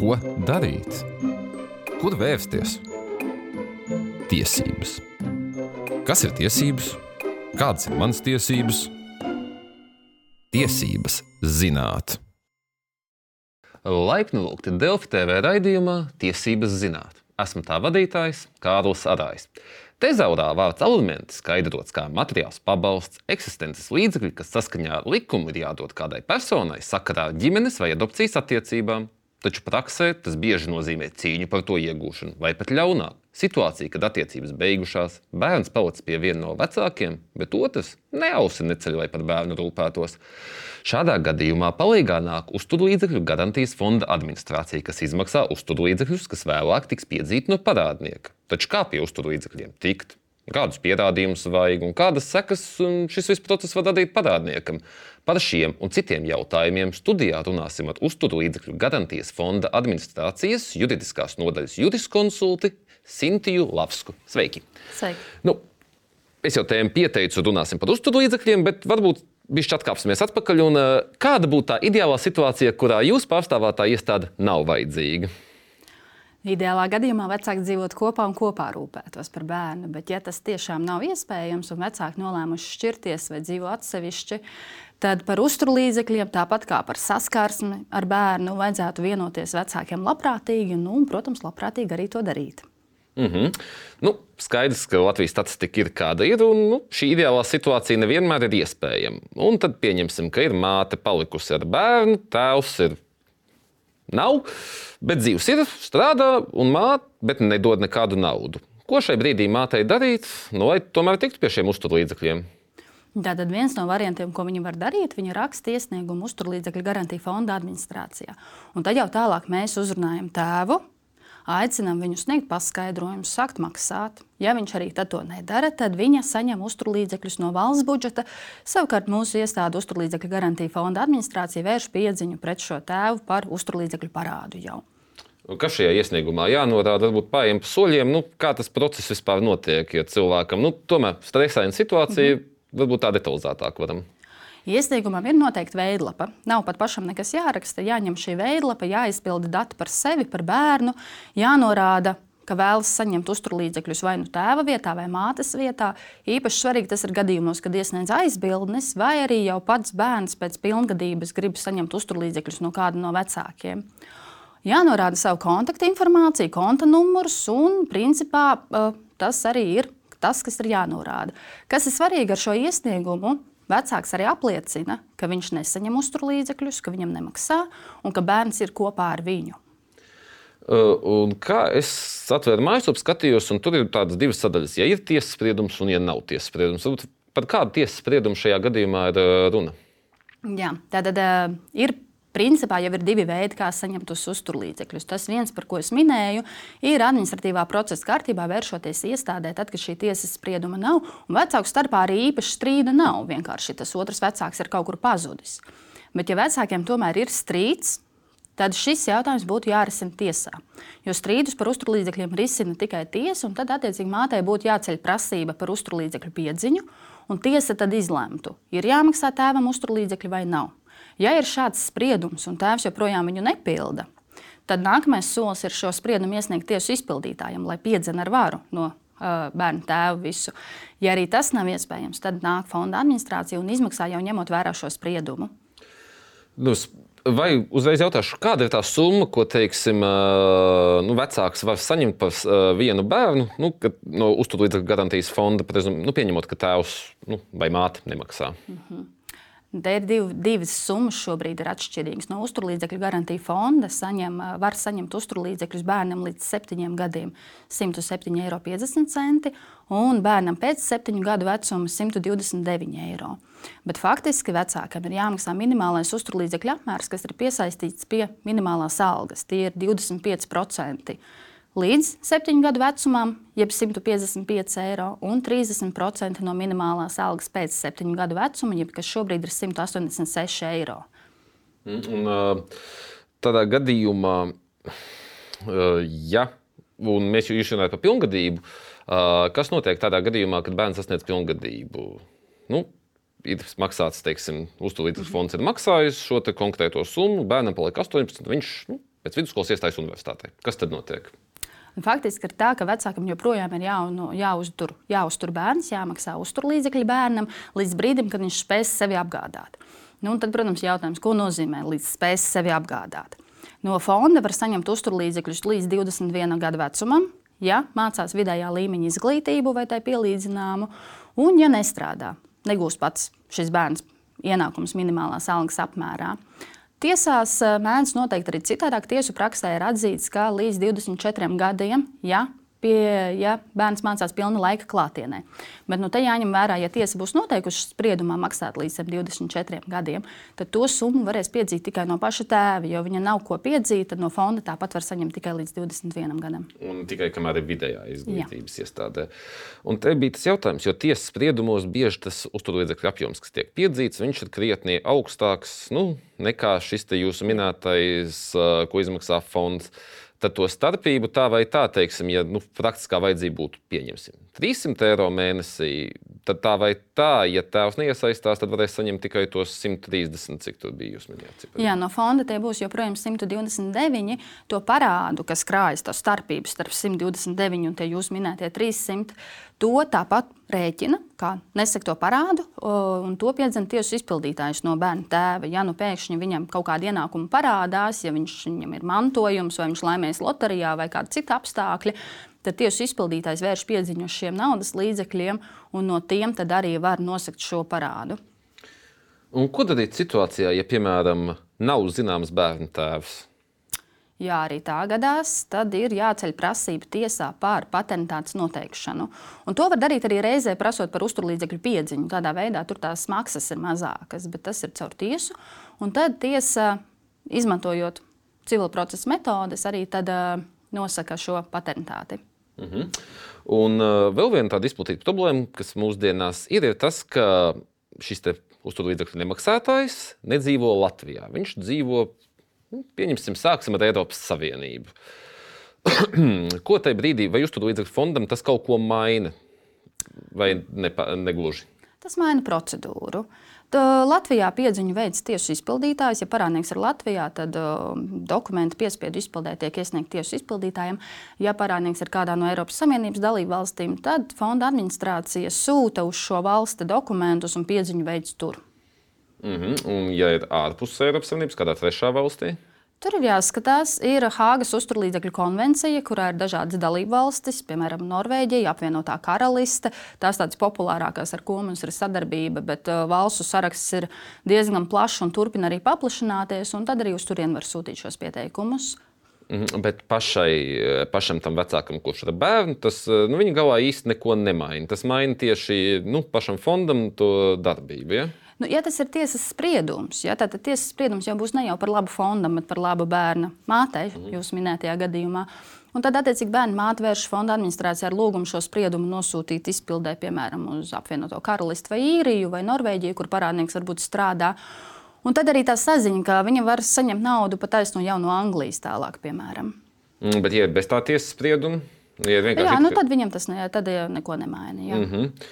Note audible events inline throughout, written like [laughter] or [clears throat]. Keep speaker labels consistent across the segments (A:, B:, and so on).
A: Ko darīt? Kur vērsties? Tiesības. Kas ir tiesības? Kādas ir manas tiesības? Tiesības zināt.
B: Laipni lūgti Delfi TV raidījumā Tiesības zināt. Esmu tā vadītājs Kārlis Arājs. Tezaurā vārds elements skaidrots kā materiāls pabalsts, eksistences līdzekļi, kas saskaņā ar likumu ir jādod kādai personai sakarā ar ģimenes vai adopcijas attiecībām. Taču praksē tas bieži nozīmē cīņu par to iegūšanu, vai pat ļaunāk. Situācija, kad attiecības beigušās, bērns palicis pie viena no vecākiem, bet otrs neausi neceļ, lai par bērnu rūpētos. Šādā gadījumā palīdzīgā nāk uzturlīdzekļu garantijas fonda administrācija, kas izmaksā uzturlīdzekļus, kas vēlāk tiks piedzīti no parādnieka. Taču kā pie uzturlīdzekļiem tikt? Kādus pierādījumus vajag un kādas sekas šis viss process var radīt parādniekam? Par šiem un citiem jautājumiem studijā runāsim ar uzturu līdzekļu garantijas fonda administrācijas juridiskās nodaļas juriskonsulti Sintiju Lavsku. Sveiki!
C: Sveiki.
B: Nu, es jau tēmu pieteicu, runāsim par uzturu līdzekļiem, bet varbūt bišķi atkāpsimies atpakaļ. Un, kāda būtu tā ideālā situācija, kurā jūsu pārstāvētā iestāde nav vajadzīga?
C: Ideālā gadījumā vecāki dzīvot kopā un kopā rūpētos par bērnu, bet, ja tas tiešām nav iespējams un vecāki nolēmuši šķirties vai dzīvo atsevišķi, tad par uzturlīdzekļiem, tāpat kā par saskarsmi ar bērnu, vajadzētu vienoties vecākiem labprātīgi un, nu, protams, labprātīgi arī to darīt.
B: Mm -hmm. nu, skaidrs, ka Latvijas statistika ir kāda ir, un nu, šī ideālā situācija nevienmēr ir iespējama. Un tad pieņemsim, ka ir māte palikusi ar bērnu, tēvs ir nav, bet dzīves ir, strādā un māte, bet nedod nekādu naudu. Ko šai brīdī mātei darīt, nu, lai tomēr tiktu pie šiem uzturlīdzekļiem?
C: Tātad viens no variantiem, ko viņi var darīt, viņi raksta iesniegumu uzturlīdzekļu garantiju fonda administrācijā. Un tad jau tālāk mēs uzrunājam tēvu, aicinām viņu sniegt paskaidrojumus, sākt maksāt. Ja viņš arī to nedara, tad viņa saņem uzturlīdzekļus no valsts budžeta. Savukārt mūsu iestāde uzturlīdzekļu garantija fonda administrācija vērš piedziņu pret šo tēvu par uzturlīdzekļu parādu jau.
B: Kas šajā iesniegumā jānorāda, varbūt pāriem pa soļiem, nu, kā tas process vispār notiek, ja cilvēkam nu, tomēr stresaina situācija. Mm -hmm varbūt tā detalizētāk varam.
C: Iesniegumam ir noteikti veidlapa. Nav pat pašam nekas jāraksta. Jāņem šī veidlapa, jāizpilda dati par sevi, par bērnu, jānorāda, ka vēlas saņemt uzturlīdzekļus vai nu tēva vietā, vai mātes vietā. Īpaši svarīgi tas ir gadījumos, kad iesniedz aizbildnis, vai arī jau pats bērns pēc pilngadības grib saņemt uzturlīdzekļus no kāda no vecākiem. Jānorāda savu kontaktinformāciju, konta numurs, un principā tas arī ir tas, kas ir jānorāda. Kas ir svarīgi ar šo iesniegumu? Vecāks arī apliecina, ka viņš nesaņem uzturlīdzekļus, ka viņam nemaksā un ka bērns ir kopā ar viņu.
B: Uh, un kā es atvēru mājaslapu, skatījos, un tur ir tādas divas sadaļas. Ja ir tiesas spriedums un ja nav tiesas spriedums, tad par kādu tiesas spriedumu šajā gadījumā ir uh, runa?
C: Jā, tātad uh, ir Principā jau ir divi veidi, kā saņemt uz uzturlīdzekļus. Tas viens, par ko es minēju, ir administratīvā procesa kārtībā vēršoties iestādē, tad, kad šī tiesas sprieduma nav, un vecāku starpā arī īpaši strīda nav. Vienkārši tas otrs vecāks ir kaut kur pazudis. Bet, ja vecākiem tomēr ir strīds, tad šis jautājums būtu jārisina tiesā. Jo strīdus par uzturlīdzekļiem risina tikai tiesa, un tad, attiecīgi, mātei būtu jāceļ prasība par uzturlīdzekļu piedziņu, un tiesa tad izlemtu, ir jāmaksā tēvam uzturlīdzekļi vai nav. Ja ir šāds spriedums un tēvs joprojām viņu nepilda, tad nākamais solis ir šo spriedumu iesniegt tiesu izpildītājam, lai piedzena ar varu no uh, bērnu tēvu visu. Ja arī tas nav iespējams, tad nāk fonda administrācija un izmaksā jau ņemot vērā šo spriedumu.
B: Nu, vai uzreiz jautāšu, kāda ir tā summa, ko teiksim, nu, vecāks var saņemt par vienu bērnu nu, no uzturlīdzekļu garantijas fonda, prezum, nu, pieņemot, ka tēvs nu, vai māte nemaksā? Mm -hmm.
C: Te ir div, divas summas šobrīd ir atšķirīgas. No uzturlīdzekļu garantija fonda saņem, var saņemt uzturlīdzekļus bērnam līdz 7 gadiem 107,50 eiro un bērnam pēc 7 gadu vecuma 129 eiro. Bet faktiski vecākam ir jāmaksā minimālais uzturlīdzekļu apmērs, kas ir piesaistīts pie minimālās algas. Tie ir 25% līdz 7 gadu vecumam, jeb 155 eiro, un 30% no minimālās algas pēc 7 gadu vecuma, jeb kas šobrīd ir 186 eiro.
B: Mm, un, tādā gadījumā, ja mēs jau runājam par pilngadību, kas notiek tādā gadījumā, kad bērns sasniedz pilngadību? Nu, ir maksāts, teiksim, uzturlīdzekļu fonds ir maksājis šo konkrēto summu, bērnam paliek 18, viņš nu, pēc vidusskolas iestājas universitātē. Kas tad notiek?
C: Faktiski ir tā, ka vecākam joprojām ir jā, nu, jāuztur, jāuztur bērns, jāmaksā uzturlīdzekļi bērnam līdz brīdim, kad viņš spēs sevi apgādāt. Nu, tad, protams, jautājums, ko nozīmē līdz spēs sevi apgādāt. No fonda var saņemt uzturlīdzekļus līdz 21 gadu vecumam, ja mācās vidējā līmeņa izglītību vai tai pielīdzināmu, un ja nestrādā, negūs pats šis bērns ienākums minimālās algas apmērā. Tiesās eh, mēdz noteikti arī citādāk. Tiesu praksē ir atzīts, ka līdz 24 gadiem, ja pie, ja bērns mācās pilna laika klātienē. Bet nu, te jāņem vērā, ja tiesa būs noteikusi spriedumā maksāt līdz 24 gadiem, tad to summu varēs piedzīt tikai no paša tēva. Jo viņa nav ko piedzīt, tad no fonda tāpat var saņemt tikai līdz 21 gadam.
B: Un tikai kamēr ir vidējā izglītības Jā. iestādē. Un te bija tas jautājums, jo tiesas spriedumos bieži tas uzturlīdzekļu apjoms, kas tiek piedzīts, viņš ir krietni augstāks nu, nekā šis jūsu minētais, ko izmaksā fonds tad to starpību tā vai tā, teiksim, ja nu, praktiskā vajadzība būtu pieņemsim 300 eiro mēnesī, tad tā vai tā, ja tēvs neiesaistās, tad varēs saņemt tikai tos 130, cik tur bija jūs minējāt.
C: Jā, no fonda tie būs joprojām 129. To parādu, kas krājas to starpību starp 129 un tie jūs minētie 300, to tāpat rēķina, kā nesakto parādu, un to piedzen tiesu izpildītājs no bērna tēva. Ja nu pēkšņi viņam kaut kāda ienākuma parādās, ja viņš, viņam ir mantojums, vai viņš laimēs loterijā, vai kāda cita apstākļa, tad tiesu izpildītājs vērš piedziņu uz šiem naudas līdzekļiem, un no tiem arī var nosakt šo parādu.
B: Un ko darīt situācijā, ja, piemēram, nav zināms bērnu tēvs?
C: Ja arī tā gadās, tad ir jāceļ prasība tiesā par patentāts noteikšanu. Un to var darīt arī reizē, prasot par uzturlīdzekļu piedziņu. Tādā veidā tur tās maksas ir mazākas, bet tas ir caur tiesu. Un tad tiesa, izmantojot civil procesa metodes, arī tad, uh, nosaka šo patentāti.
B: Mm -hmm. Un uh, vēl viena tāda izplatīta problēma, kas mūsdienās ir, ir tas, ka šis uzturlīdzekļu nemaksātājs nedzīvo Latvijā. Viņš dzīvo, pieņemsim, sāksim ar Eiropas Savienību. [clears throat] ko tajā brīdī, vai uzturlīdzekļu fondam tas kaut ko maina, vai ne, negluži?
C: Tas maina procedūru. Uh, Latvijā piedziņu veids tiesu izpildītājs. Ja parādnieks ir Latvijā, tad uh, dokumenti piespiedu izpildē tiek iesniegti tiesu izpildītājiem. Ja parādnieks ir kādā no Eiropas Savienības dalību valstīm, tad fonda administrācija sūta uz šo valsti dokumentus un piedziņu veids tur.
B: -hmm. Un, ja ir ārpus Eiropas Savienības, kādā trešā valstī?
C: Tur ir jāskatās, ir Hāgas uzturlīdzekļu konvencija, kurā ir dažādas dalību valstis, piemēram, Norvēģija, apvienotā karaliste. Tās tādas populārākās, ar ko mums ir sadarbība, bet uh, valstu saraksts ir diezgan plašs un turpina arī paplašināties. Tad arī uz turieni var sūtīt šos pieteikumus.
B: Mhm, bet pašai, pašam tam vecākam, kurš ir bērns, tas nu, viņa galvā īsti neko nemaina. Tas maina tieši nu, pašam fondam to darbību. Ja?
C: Nu, ja tas ir tiesas spriedums, ja, tad tiesas spriedums jau būs ne jau par labu fondam, bet par labu bērna mātei, mm. jūs minētajā gadījumā. Un tad, attiecīgi, bērnu māte vērš fonda administrācijā ar lūgumu šo spriedumu nosūtīt izpildē, piemēram, uz apvienoto karalisti vai īriju vai Norvēģiju, kur parādnieks varbūt strādā. Un tad arī tā saziņa, ka viņa var saņemt naudu pat taisnu jau no Anglijas tālāk, piemēram.
B: Mm, bet, ja bez tā tiesas sprieduma, ja
C: vienkārši. Jā, nu, tad viņam tas ne, tad neko nemaina. Jā. Mm -hmm.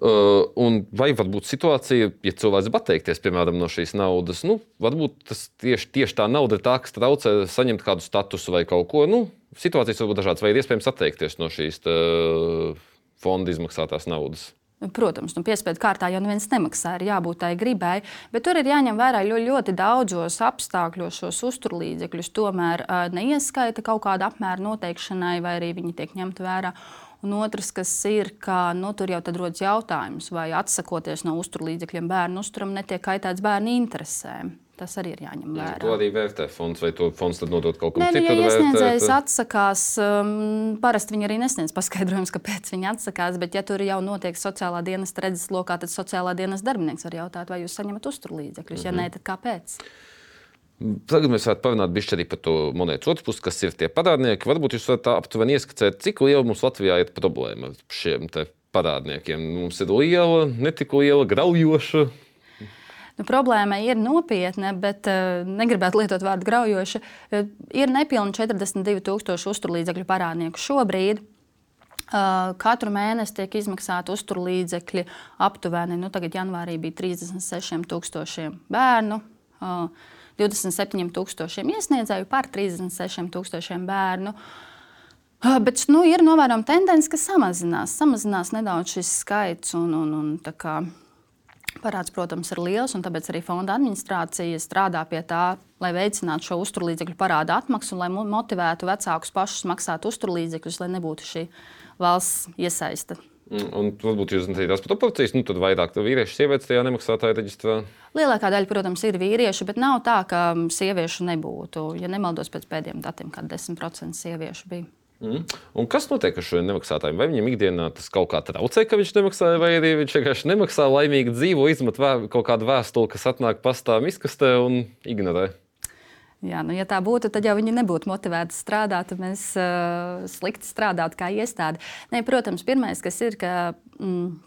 B: Uh, un vai var būt situācija, ja cilvēks grib atteikties piemēram, no šīs naudas, nu, varbūt tas tieši, tieši tā nauda ir tā, kas traucē saņemt kādu statusu vai kaut ko. Nu, situācijas var būt dažādas, vai ir iespējams atteikties no šīs tā, fonda izmaksātās naudas.
C: Protams, nu, piespiedu kārtā jau neviens nemaksā, ir jābūt tai gribai, bet tur ir jāņem vērā ļoti, ļoti daudzos apstākļos šos uzturlīdzekļus. Tomēr uh, neieskaita kaut kāda apmēra noteikšanai, vai arī viņi tiek ņemti vērā. Un otrs, kas ir, ka nu, tur jau rodas jautājums, vai atsakoties no uzturlīdzekļiem bērnu uzturam, netiek kaitēts bērnu interesēm. Tas arī ir jāņem vērā.
B: To arī vērtē fonds, vai to fonds tad nodot kaut kam citam.
C: Ja iesniedzējs atsakās, um, parasti viņi arī nesniedz paskaidrojumus, kāpēc viņi atsakās, bet ja tur jau notiek sociālā dienas redzes lokā, tad sociālā dienas darbinieks var jautāt, vai jūs saņemat uzturlīdzekļus, mm -hmm. ja mhm. nē, tad kāpēc?
B: Tagad mēs varētu parunāt arī par to monētas otru pusi, kas ir tie parādnieki. Varbūt jūs varat aptuveni ieskicēt, cik liela mums Latvijā ir problēma ar šiem parādniekiem. Mums ir liela, netik liela, graujoša.
C: Nu, problēma ir nopietna, bet uh, negribētu lietot vārdu graujoša. Uh, ir nepilni 42,000 uzturlīdzekļu parādnieku šobrīd. Uh, katru mēnesi tiek izmaksāti uzturlīdzekļi aptuveni. Nu, tagad janvārī bija 36,000 bērnu. Uh, 27,000 iesniedzēju par 36,000 bērnu. Bet nu, ir novērojama tendence, ka samazinās, samazinās nedaudz šis skaits. Un, un, un, parāds, protams, ir liels, un tāpēc arī fonda administrācija strādā pie tā, lai veicinātu šo uzturlīdzekļu parādu atmaksu un lai motivētu vecākus pašus maksāt uzturlīdzekļus, lai nebūtu šī valsts iesaista.
B: Mm, un varbūt jūs zināt tās proporcijas, nu tad vairāk vīriešu, sievietes tajā nemaksātāja reģistrā.
C: Lielākā daļa, protams, ir vīrieši, bet nav tā, ka sieviešu nebūtu. Ja nemaldos pēc pēdējiem datiem, kad 10% sieviešu bija.
B: Mm. Un kas notiek ar šiem nemaksātājiem? Vai viņam ikdienā tas kaut kā traucē, ka viņš nemaksā, vai arī viņš vienkārši nemaksā, laimīgi dzīvo, izmet kaut kādu vēstuli, kas atnāk pastāv izkastē un ignorē?
C: Jā, nu, ja tā būtu, tad jau viņi nebūtu motivēti strādāt, un mēs uh, slikti strādātu kā iestāde. Nē, protams, pirmais, kas ir, ka. Mm,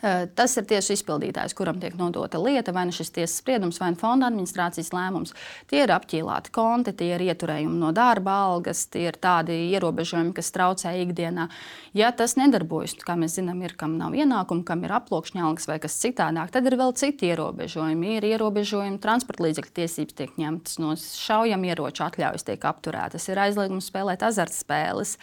C: tas ir tiesu izpildītājs, kuram tiek nodota lieta, vai nu šis tiesas spriedums, vai nu fonda administrācijas lēmums. Tie ir apķīlāti konti, tie ir ieturējumi no darba algas, tie ir tādi ierobežojumi, kas traucē ikdienā. Ja tas nedarbojas, kā mēs zinām, ir kam nav ienākumu, kam ir aploksņa algas vai kas citādāk, tad ir vēl citi ierobežojumi. Ir ierobežojumi, transporta līdzekļu tiesības tiek ņemtas no šaujam ieroču atļaujas, tiek apturētas, ir aizliegums spēlēt azartspēles.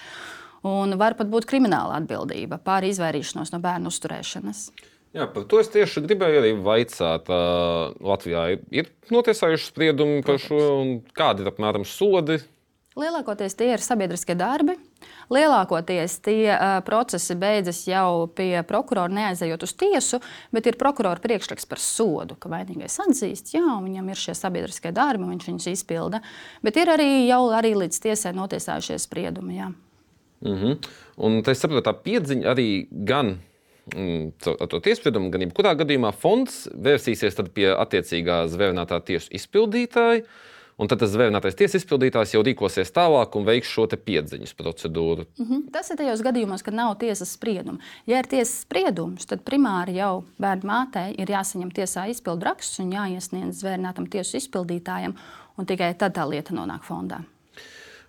C: Un var pat būt krimināla atbildība par izvairīšanos no bērnu uzturēšanas.
B: Jā, par to es tieši gribēju arī vaicāt. Uh, Latvijā ir, ir notiesājuši spriedumi par šo, un kādi ir apmēram sodi?
C: Lielākoties tie ir sabiedriskie darbi. Lielākoties tie uh, procesi beidzas jau pie prokurora, neaizejot uz tiesu, bet ir prokurora priekšraksts par sodu, ka vainīgais atzīst, jā, viņam ir šie sabiedriskie darbi, viņš viņus izpilda. Bet ir arī jau arī līdz tiesai notiesājušies spriedumi. Jā.
B: Mm -hmm. Un es saprotu, tā piedziņa arī gan mm, ar to tiespriedumu, gan jebkurā gadījumā fonds vērsīsies pie attiecīgā zvērnātā tiesu izpildītāja. Un tad tas zvērnātais tiesas izpildītājs jau rīkosies tālāk un veiks šo piedziņas procedūru.
C: Mm -hmm. Tas ir tajos gadījumos, kad nav tiesas sprieduma. Ja ir tiesas spriedums, tad primāri jau bērnu mātei ir jāsaņem tiesā izpildu raksts un jāiesniedz zvērnātam tiesu izpildītājam, un tikai tad tā lieta nonāk fondā.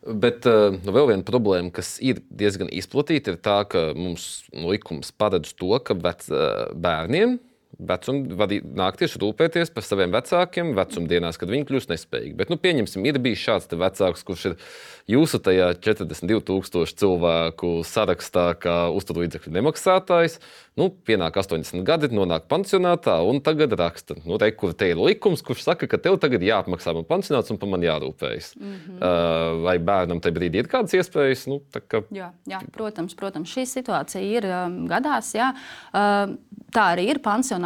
B: Bet uh, vēl viena problēma, kas ir diezgan izplatīta, ir tā, ka mums likums paredz to, ka vec, uh, bērniem vecuma var nākties rūpēties par saviem vecākiem vecumdienās, kad viņi kļūst nespējīgi. Bet, nu, pieņemsim, ir bijis šāds vecāks, kurš ir jūsu tajā 42,000 cilvēku sarakstā, kā uzturlīdzekļu nemaksātājs. Nu, pienāk 80 gadi, nonāk pensionātā un tagad raksta, nu, te, kur te ir likums, kurš saka, ka tev tagad jāapmaksā man pensionāts un par mani jārūpējas. Mm -hmm. uh, vai bērnam tajā brīdī ir kādas iespējas? Nu,
C: ka... jā, jā, protams, protams, šī situācija ir um, gadās. Jā. Uh, tā arī ir.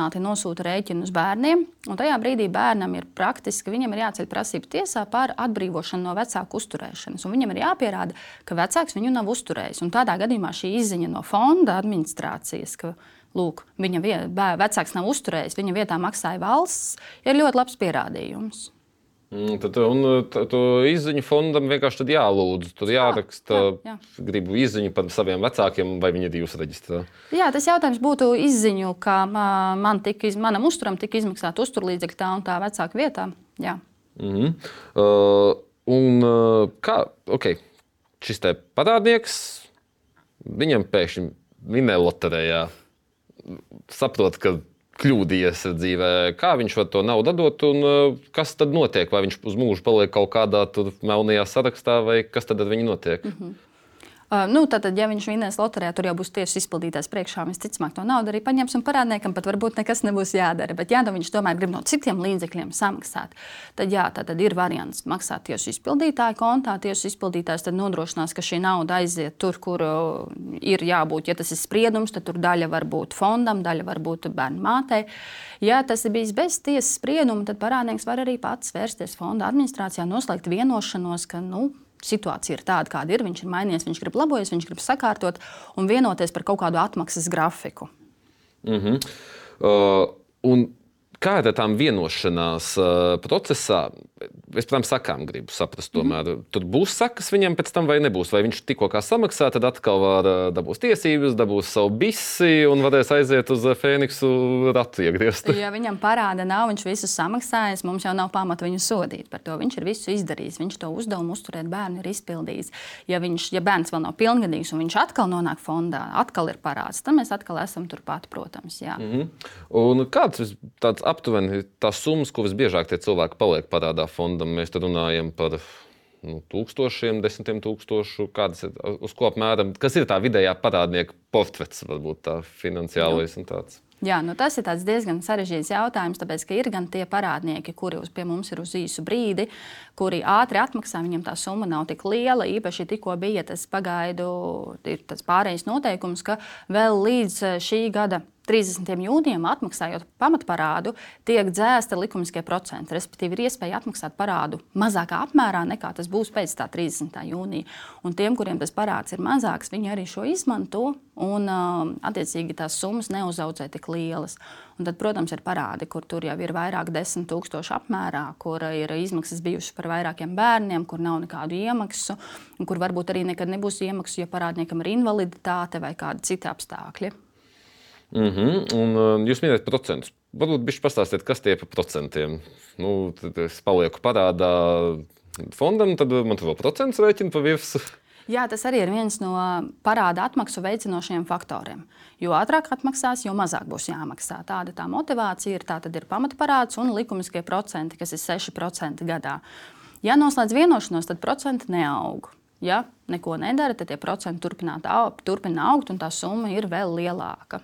C: Pensionāti nosūta rēķinu uz bērniem, un tajā brīdī bērnam ir praktiski, viņam ir jāceļ prasība tiesā par atbrīvošanu no vecāku uzturēšanas. Viņam ir jāpierāda, ka vecāks viņu nav uzturējis. Un tādā gadījumā šī izziņa no fonda administrācijas, ka lūk, viņa vietā, vecāks nav uzturējis, viņa vietā maksāja valsts, ir ļoti labs pierādījums.
B: Mm, tad un, to izziņu fondam vienkārši jālūdz. Tur jāraksta, jā, jā. gribu izziņu par saviem vecākiem, vai viņi ir jūsu reģistrā.
C: Jā, tas jautājums būtu izziņu, ka man tika, manam uzturam tika izmaksāta uzturlīdzekļa tā un tā vecāka vietā. Jā.
B: Mm -hmm. uh, un uh, kā, okay, šis te parādnieks, viņam pēkšņi minēja loterijā saprot, ka kļūdījies dzīvē, kā viņš var to naudu dot un uh, kas tad notiek? Vai viņš uz mūžu paliek kaut kādā melnajā sarakstā, vai kas tad ar viņu notiek? Mm -hmm.
C: Uh, nu, tātad, ja viņš vinnēs loterijā, tur jau būs tieši izpildītājs priekšā. Mēs ticamāk to naudu arī paņems un parādniekam pat varbūt nekas nebūs jādara. Bet, ja nu viņš tomēr grib no citiem līdzekļiem samaksāt, tad, jā, tad ir variants maksāt tieši izpildītāja kontā. Tieši izpildītājs tad nodrošinās, ka šī nauda aiziet tur, kur uh, ir jābūt. Ja tas ir spriedums, tad tur daļa var būt fondam, daļa var būt bērnu mātei. Ja tas ir bijis bez tiesas sprieduma, tad parādnieks var arī pats vērsties fonda administrācijā, noslēgt vienošanos, ka nu, situācija ir tāda, kāda ir. Viņš ir mainījies, viņš grib laboties, viņš grib sakārtot un vienoties par kaut kādu atmaksas grafiku.
B: Mm -hmm. uh, un kā ir ar tām vienošanās uh, procesā? Es, protams, sakām, gribu saprast, tomēr mm -hmm. tur būs sakas viņam pēc tam vai nebūs. Vai viņš tikko samaksā, tad atkal var uh, dabūt tiesības, dabūs savu bisi un varēs aiziet uz uh, Fēniksu ratu iegriezt.
C: Ja viņam parāda nav, viņš visu samaksājis, mums jau nav pamata viņu sodīt par to. Viņš ir visu izdarījis, viņš to uzdevumu uzturēt bērnu ir izpildījis. Ja, viņš, ja bērns vēl nav pilngadīgs un viņš atkal nonāk fondā, atkal ir parāds, tad mēs atkal esam turpat, protams. Jā. Mm -hmm.
B: Un kāds ir tāds aptuveni tās summas, ko visbiežāk tie cilvēki paliek parādā fondam. Mēs runājam par nu, tūkstošiem, desmitiem tūkstošu, kādas ir uz ko apmēram, kas ir tā vidējā parādnieka portfets, varbūt tā finansiālais un tāds.
C: Jā, nu tas ir diezgan sarežģīts jautājums, tāpēc, ka ir gan tie parādnieki, kuri pie mums ir uz īsu brīdi, kuri ātri atmaksā, viņam tā summa nav tik liela. Īpaši tikko bija tas pagaidu, tas pārējais noteikums, ka vēl līdz šī gada 30. jūnijam, atmaksājot pamatparādu, tiek dzēsta likumiskie procenti. Respektīvi, ir iespēja atmaksāt parādu mazākā apmērā nekā tas būs pēc tā 30. jūnija. Un tiem, kuriem tas parāds ir mazāks, viņi arī šo izmanto un, attiecīgi, tās summas neuzaudzē tik lielas. Un tad, protams, ir parādi, kur tur jau ir vairāk desmit tūkstoši apmērā, kur ir izmaksas bijušas par vairākiem bērniem, kur nav nekādu iemaksu, un kur varbūt arī nekad nebūs iemaksu, ja parādniekam ir invaliditāte vai kādi citi apstākļi.
B: Mm -hmm. Un, uh, jūs minējat procentus. Varbūt viņš pastāstiet, kas tie ir par procentiem. Nu, tad es palieku parādā fondam, tad man tur vēl procents rēķina pa virsmu.
C: Jā, tas arī ir viens no parāda atmaksu veicinošiem faktoriem. Jo ātrāk atmaksās, jo mazāk būs jāmaksā. Tāda tā motivācija ir. Tā tad ir pamatparāds un likumiskie procenti, kas ir 6% gadā. Ja noslēdz vienošanos, tad procenti neaug. Ja neko nedara, tad tie procenti turpina augt, un tā summa ir vēl lielāka.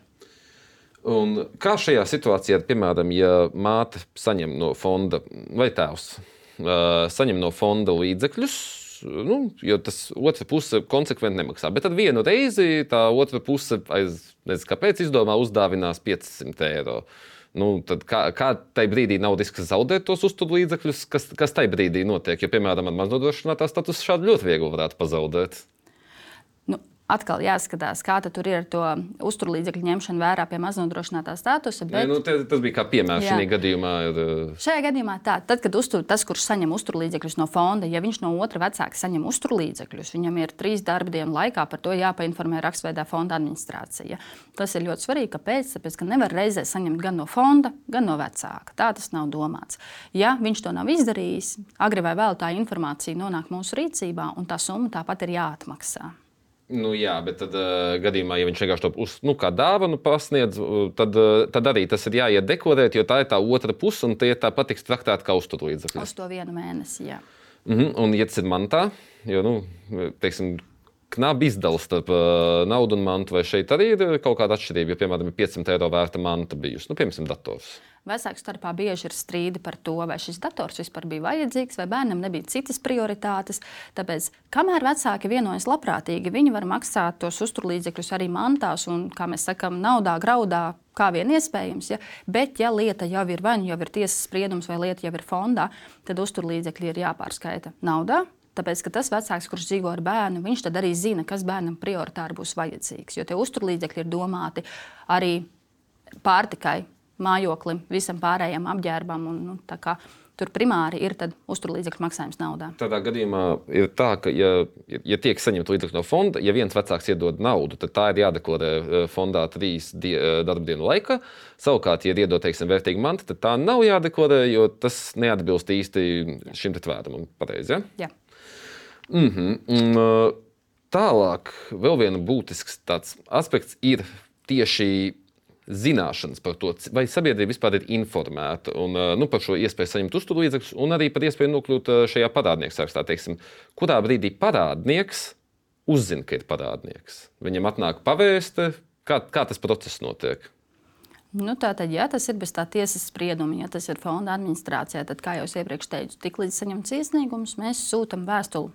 B: Un kā šajā situācijā, piemēram, ja māte saņem no fonda vai tēvs uh, saņem no fonda līdzekļus, nu, jo tas otra puse konsekventi nemaksā. Bet tad vienu reizi tā otra puse, aiz, nezinu, kāpēc, izdomā uzdāvinās 500 eiro. Nu, kā, kā tajā brīdī nav risks zaudēt tos uzturlīdzekļus, kas, kas tajā brīdī notiek? Jo, piemēram, ar maznodrošinātā statusu šādi ļoti viegli varētu pazaudēt
C: atkal jāskatās, kā tur ir ar to uzturlīdzekļu ņemšanu vērā pie maznodrošinātā statusa.
B: Bet... Ja, nu, te, tas bija kā piemērs šajā gadījumā. Ir... Uh,
C: šajā gadījumā tā, tad, kad uztur, tas, kurš saņem uzturlīdzekļus no fonda, ja viņš no otra vecāka saņem uzturlīdzekļus, viņam ir trīs darba dienu laikā par to jāpainformē rakstveidā fonda administrācija. Tas ir ļoti svarīgi. Kāpēc? Tāpēc, ka nevar reizē saņemt gan no fonda, gan no vecāka. Tā tas nav domāts. Ja viņš to nav izdarījis, agri vai vēl tā informācija nonāk mūsu rīcībā, un tā summa tāpat ir jāatmaksā.
B: Nu, jā, bet tad, uh, gadījumā, ja viņš vienkārši to uz, nu, kā dāvanu pasniedz, tad, uh, tad arī tas ir jāiet dekorēt, jo tā ir tā otra puse, un tie tāpat tiks traktēti kā uzturlīdzekļi.
C: Uz to vienu mēnesi, jā.
B: Mm -hmm, un, tas ir mantā, jo, nu, teiksim, knapi izdala starp uh, naudu un mantu, vai šeit arī ir kaut kāda atšķirība, ja, piemēram, ir 500 eiro vērta manta bijusi, nu, piemēram, dators.
C: Vecāku starpā bieži ir strīdi par to, vai šis dators vispār bija vajadzīgs, vai bērnam nebija citas prioritātes. Tāpēc, kamēr vecāki vienojas labprātīgi, viņi var maksāt tos uzturlīdzekļus arī mantās un, kā mēs sakām, naudā, graudā, kā vien iespējams. Ja? Bet, ja lieta jau ir vai nu jau ir tiesas spriedums, vai lieta jau ir fondā, tad uzturlīdzekļi ir jāpārskaita naudā. Tāpēc, ka tas vecāks, kurš dzīvo ar bērnu, viņš tad arī zina, kas bērnam prioritāri būs vajadzīgs. Jo tie uzturlīdzekļi ir domāti arī pārtikai, mājoklim, visam pārējiem apģērbam. Un, nu, Tur primāri ir uzturlīdzekļu maksājums naudā.
B: Tādā gadījumā ir tā, ka, ja, ja tiek saņemta līdzekļu no fonda, ja viens vecāks iedod naudu, tad tā ir jādeklarē eh, fondā trīs die, darba dienu laikā. Savukārt, ja iedod teiksim, vērtīgu mantu, tad tā nav jādeklarē, jo tas neatbilst īsti šim tvērumam. Pareizi,
C: ja? Jā.
B: Mm -hmm. Un, eh, tālāk, vēl viena būtisks aspekts ir tieši zināšanas par to, vai sabiedrība vispār ir informēta un, nu, par šo iespēju saņemt uzturlīdzekļus, un arī par iespēju nokļūt šajā parādnieku sarakstā. Teiksim, kurā brīdī parādnieks uzzina, ka ir parādnieks? Viņam atnāk pavēste, kā, kā tas process notiek.
C: Nu, tātad, ja tas ir bez tā tiesas sprieduma, ja tas ir fonda administrācijā, tad, kā jau iepriekš teicu, tiklīdz saņemts iesniegums, mēs sūtām vēstuli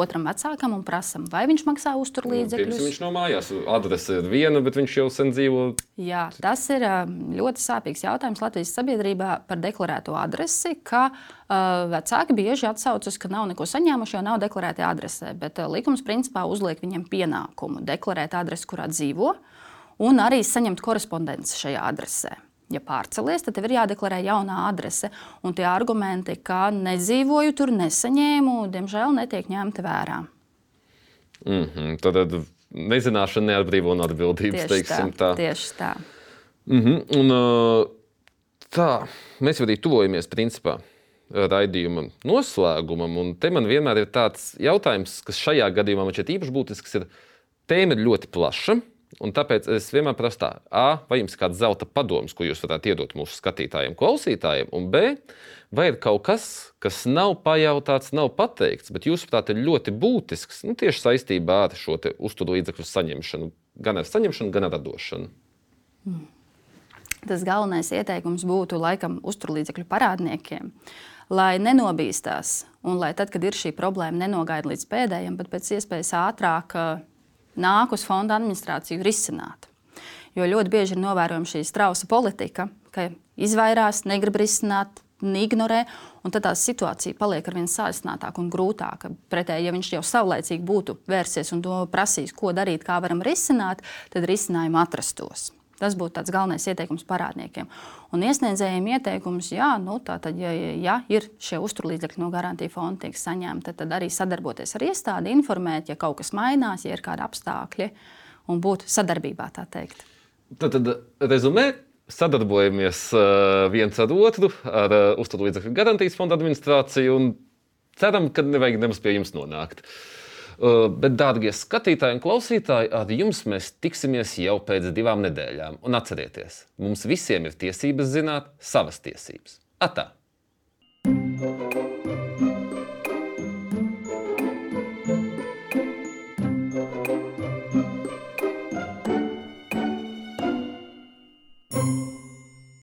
C: otram vecākam un prasām, vai viņš maksā uzturlīdzekļus.
B: Nu, viņš no mājās adrese ir viena, bet viņš jau sen dzīvo.
C: Jā, tas ir ļoti sāpīgs jautājums Latvijas sabiedrībā par deklarēto adresi, ka uh, vecāki bieži atsaucas, ka nav neko saņēmuši, jo nav deklarēta adrese. Bet uh, likums principā uzliek viņiem pienākumu deklarēt adresi, kurā dzīvo, un arī saņemt korespondenci šajā adresē ja pārcelies, tad tev ir jādeklarē jaunā adrese. Un tie argumenti, ka nedzīvoju tur, nesaņēmu, diemžēl netiek ņemti vērā.
B: Mm -hmm. Tad nezināšana neatbrīvo no atbildības.
C: Tieši tā. tā. Tieši tā.
B: Mm -hmm. Un, tā, mēs jau arī tuvojamies principā raidījuma noslēgumam. Un te man vienmēr ir tāds jautājums, kas šajā gadījumā man šķiet īpaši būtisks. Ir, tēma ir ļoti plaša. Un tāpēc es vienmēr prasu, tā, A, vai jums ir kāds zelta padoms, ko jūs varētu iedot mūsu skatītājiem, klausītājiem, un B, vai ir kaut kas, kas nav pajautāts, nav pateikts, bet jūsuprāt ir ļoti būtisks nu, tieši saistībā ar šo uzturlīdzekļu saņemšanu, gan ar saņemšanu, gan ar atdošanu.
C: Mm. Tas galvenais ieteikums būtu laikam uzturlīdzekļu parādniekiem, lai nenobīstās un lai tad, kad ir šī problēma, nenogaida līdz pēdējiem, bet pēc iespējas ātrāk uh, nāk uz fonda administrāciju risināt. Jo ļoti bieži ir novērojama šī strausa politika, ka izvairās, negrib risināt, ignorē, un tad tā situācija paliek ar vien sāsinātāka un grūtāka. Pretēji, ja viņš jau saulēcīgi būtu vērsies un prasījis, ko darīt, kā varam risināt, tad risinājumu atrastos. Tas būtu tāds galvenais ieteikums parādniekiem. Un iesniedzējiem ieteikums, jā, nu, tātad, ja, ja ir šie uzturlīdzekļi no garantija fonda tiek saņemti, tad arī sadarboties ar iestādi, informēt, ja kaut kas mainās, ja ir kādi apstākļi, un būt sadarbībā, tā teikt.
B: Tad, tad rezumē, sadarbojamies uh, viens ar otru, ar uh, uzturlīdzekļu garantijas fonda administrāciju un ceram, ka nevajag nemaz pie jums nonākt. Eh, bet, dārgie skatītāji un klausītāji, ar jums mēs tiksimies jau pēc divām nedēļām. Un atcerieties, mums visiem ir tiesības zināt savas tiesības. Atā! thank you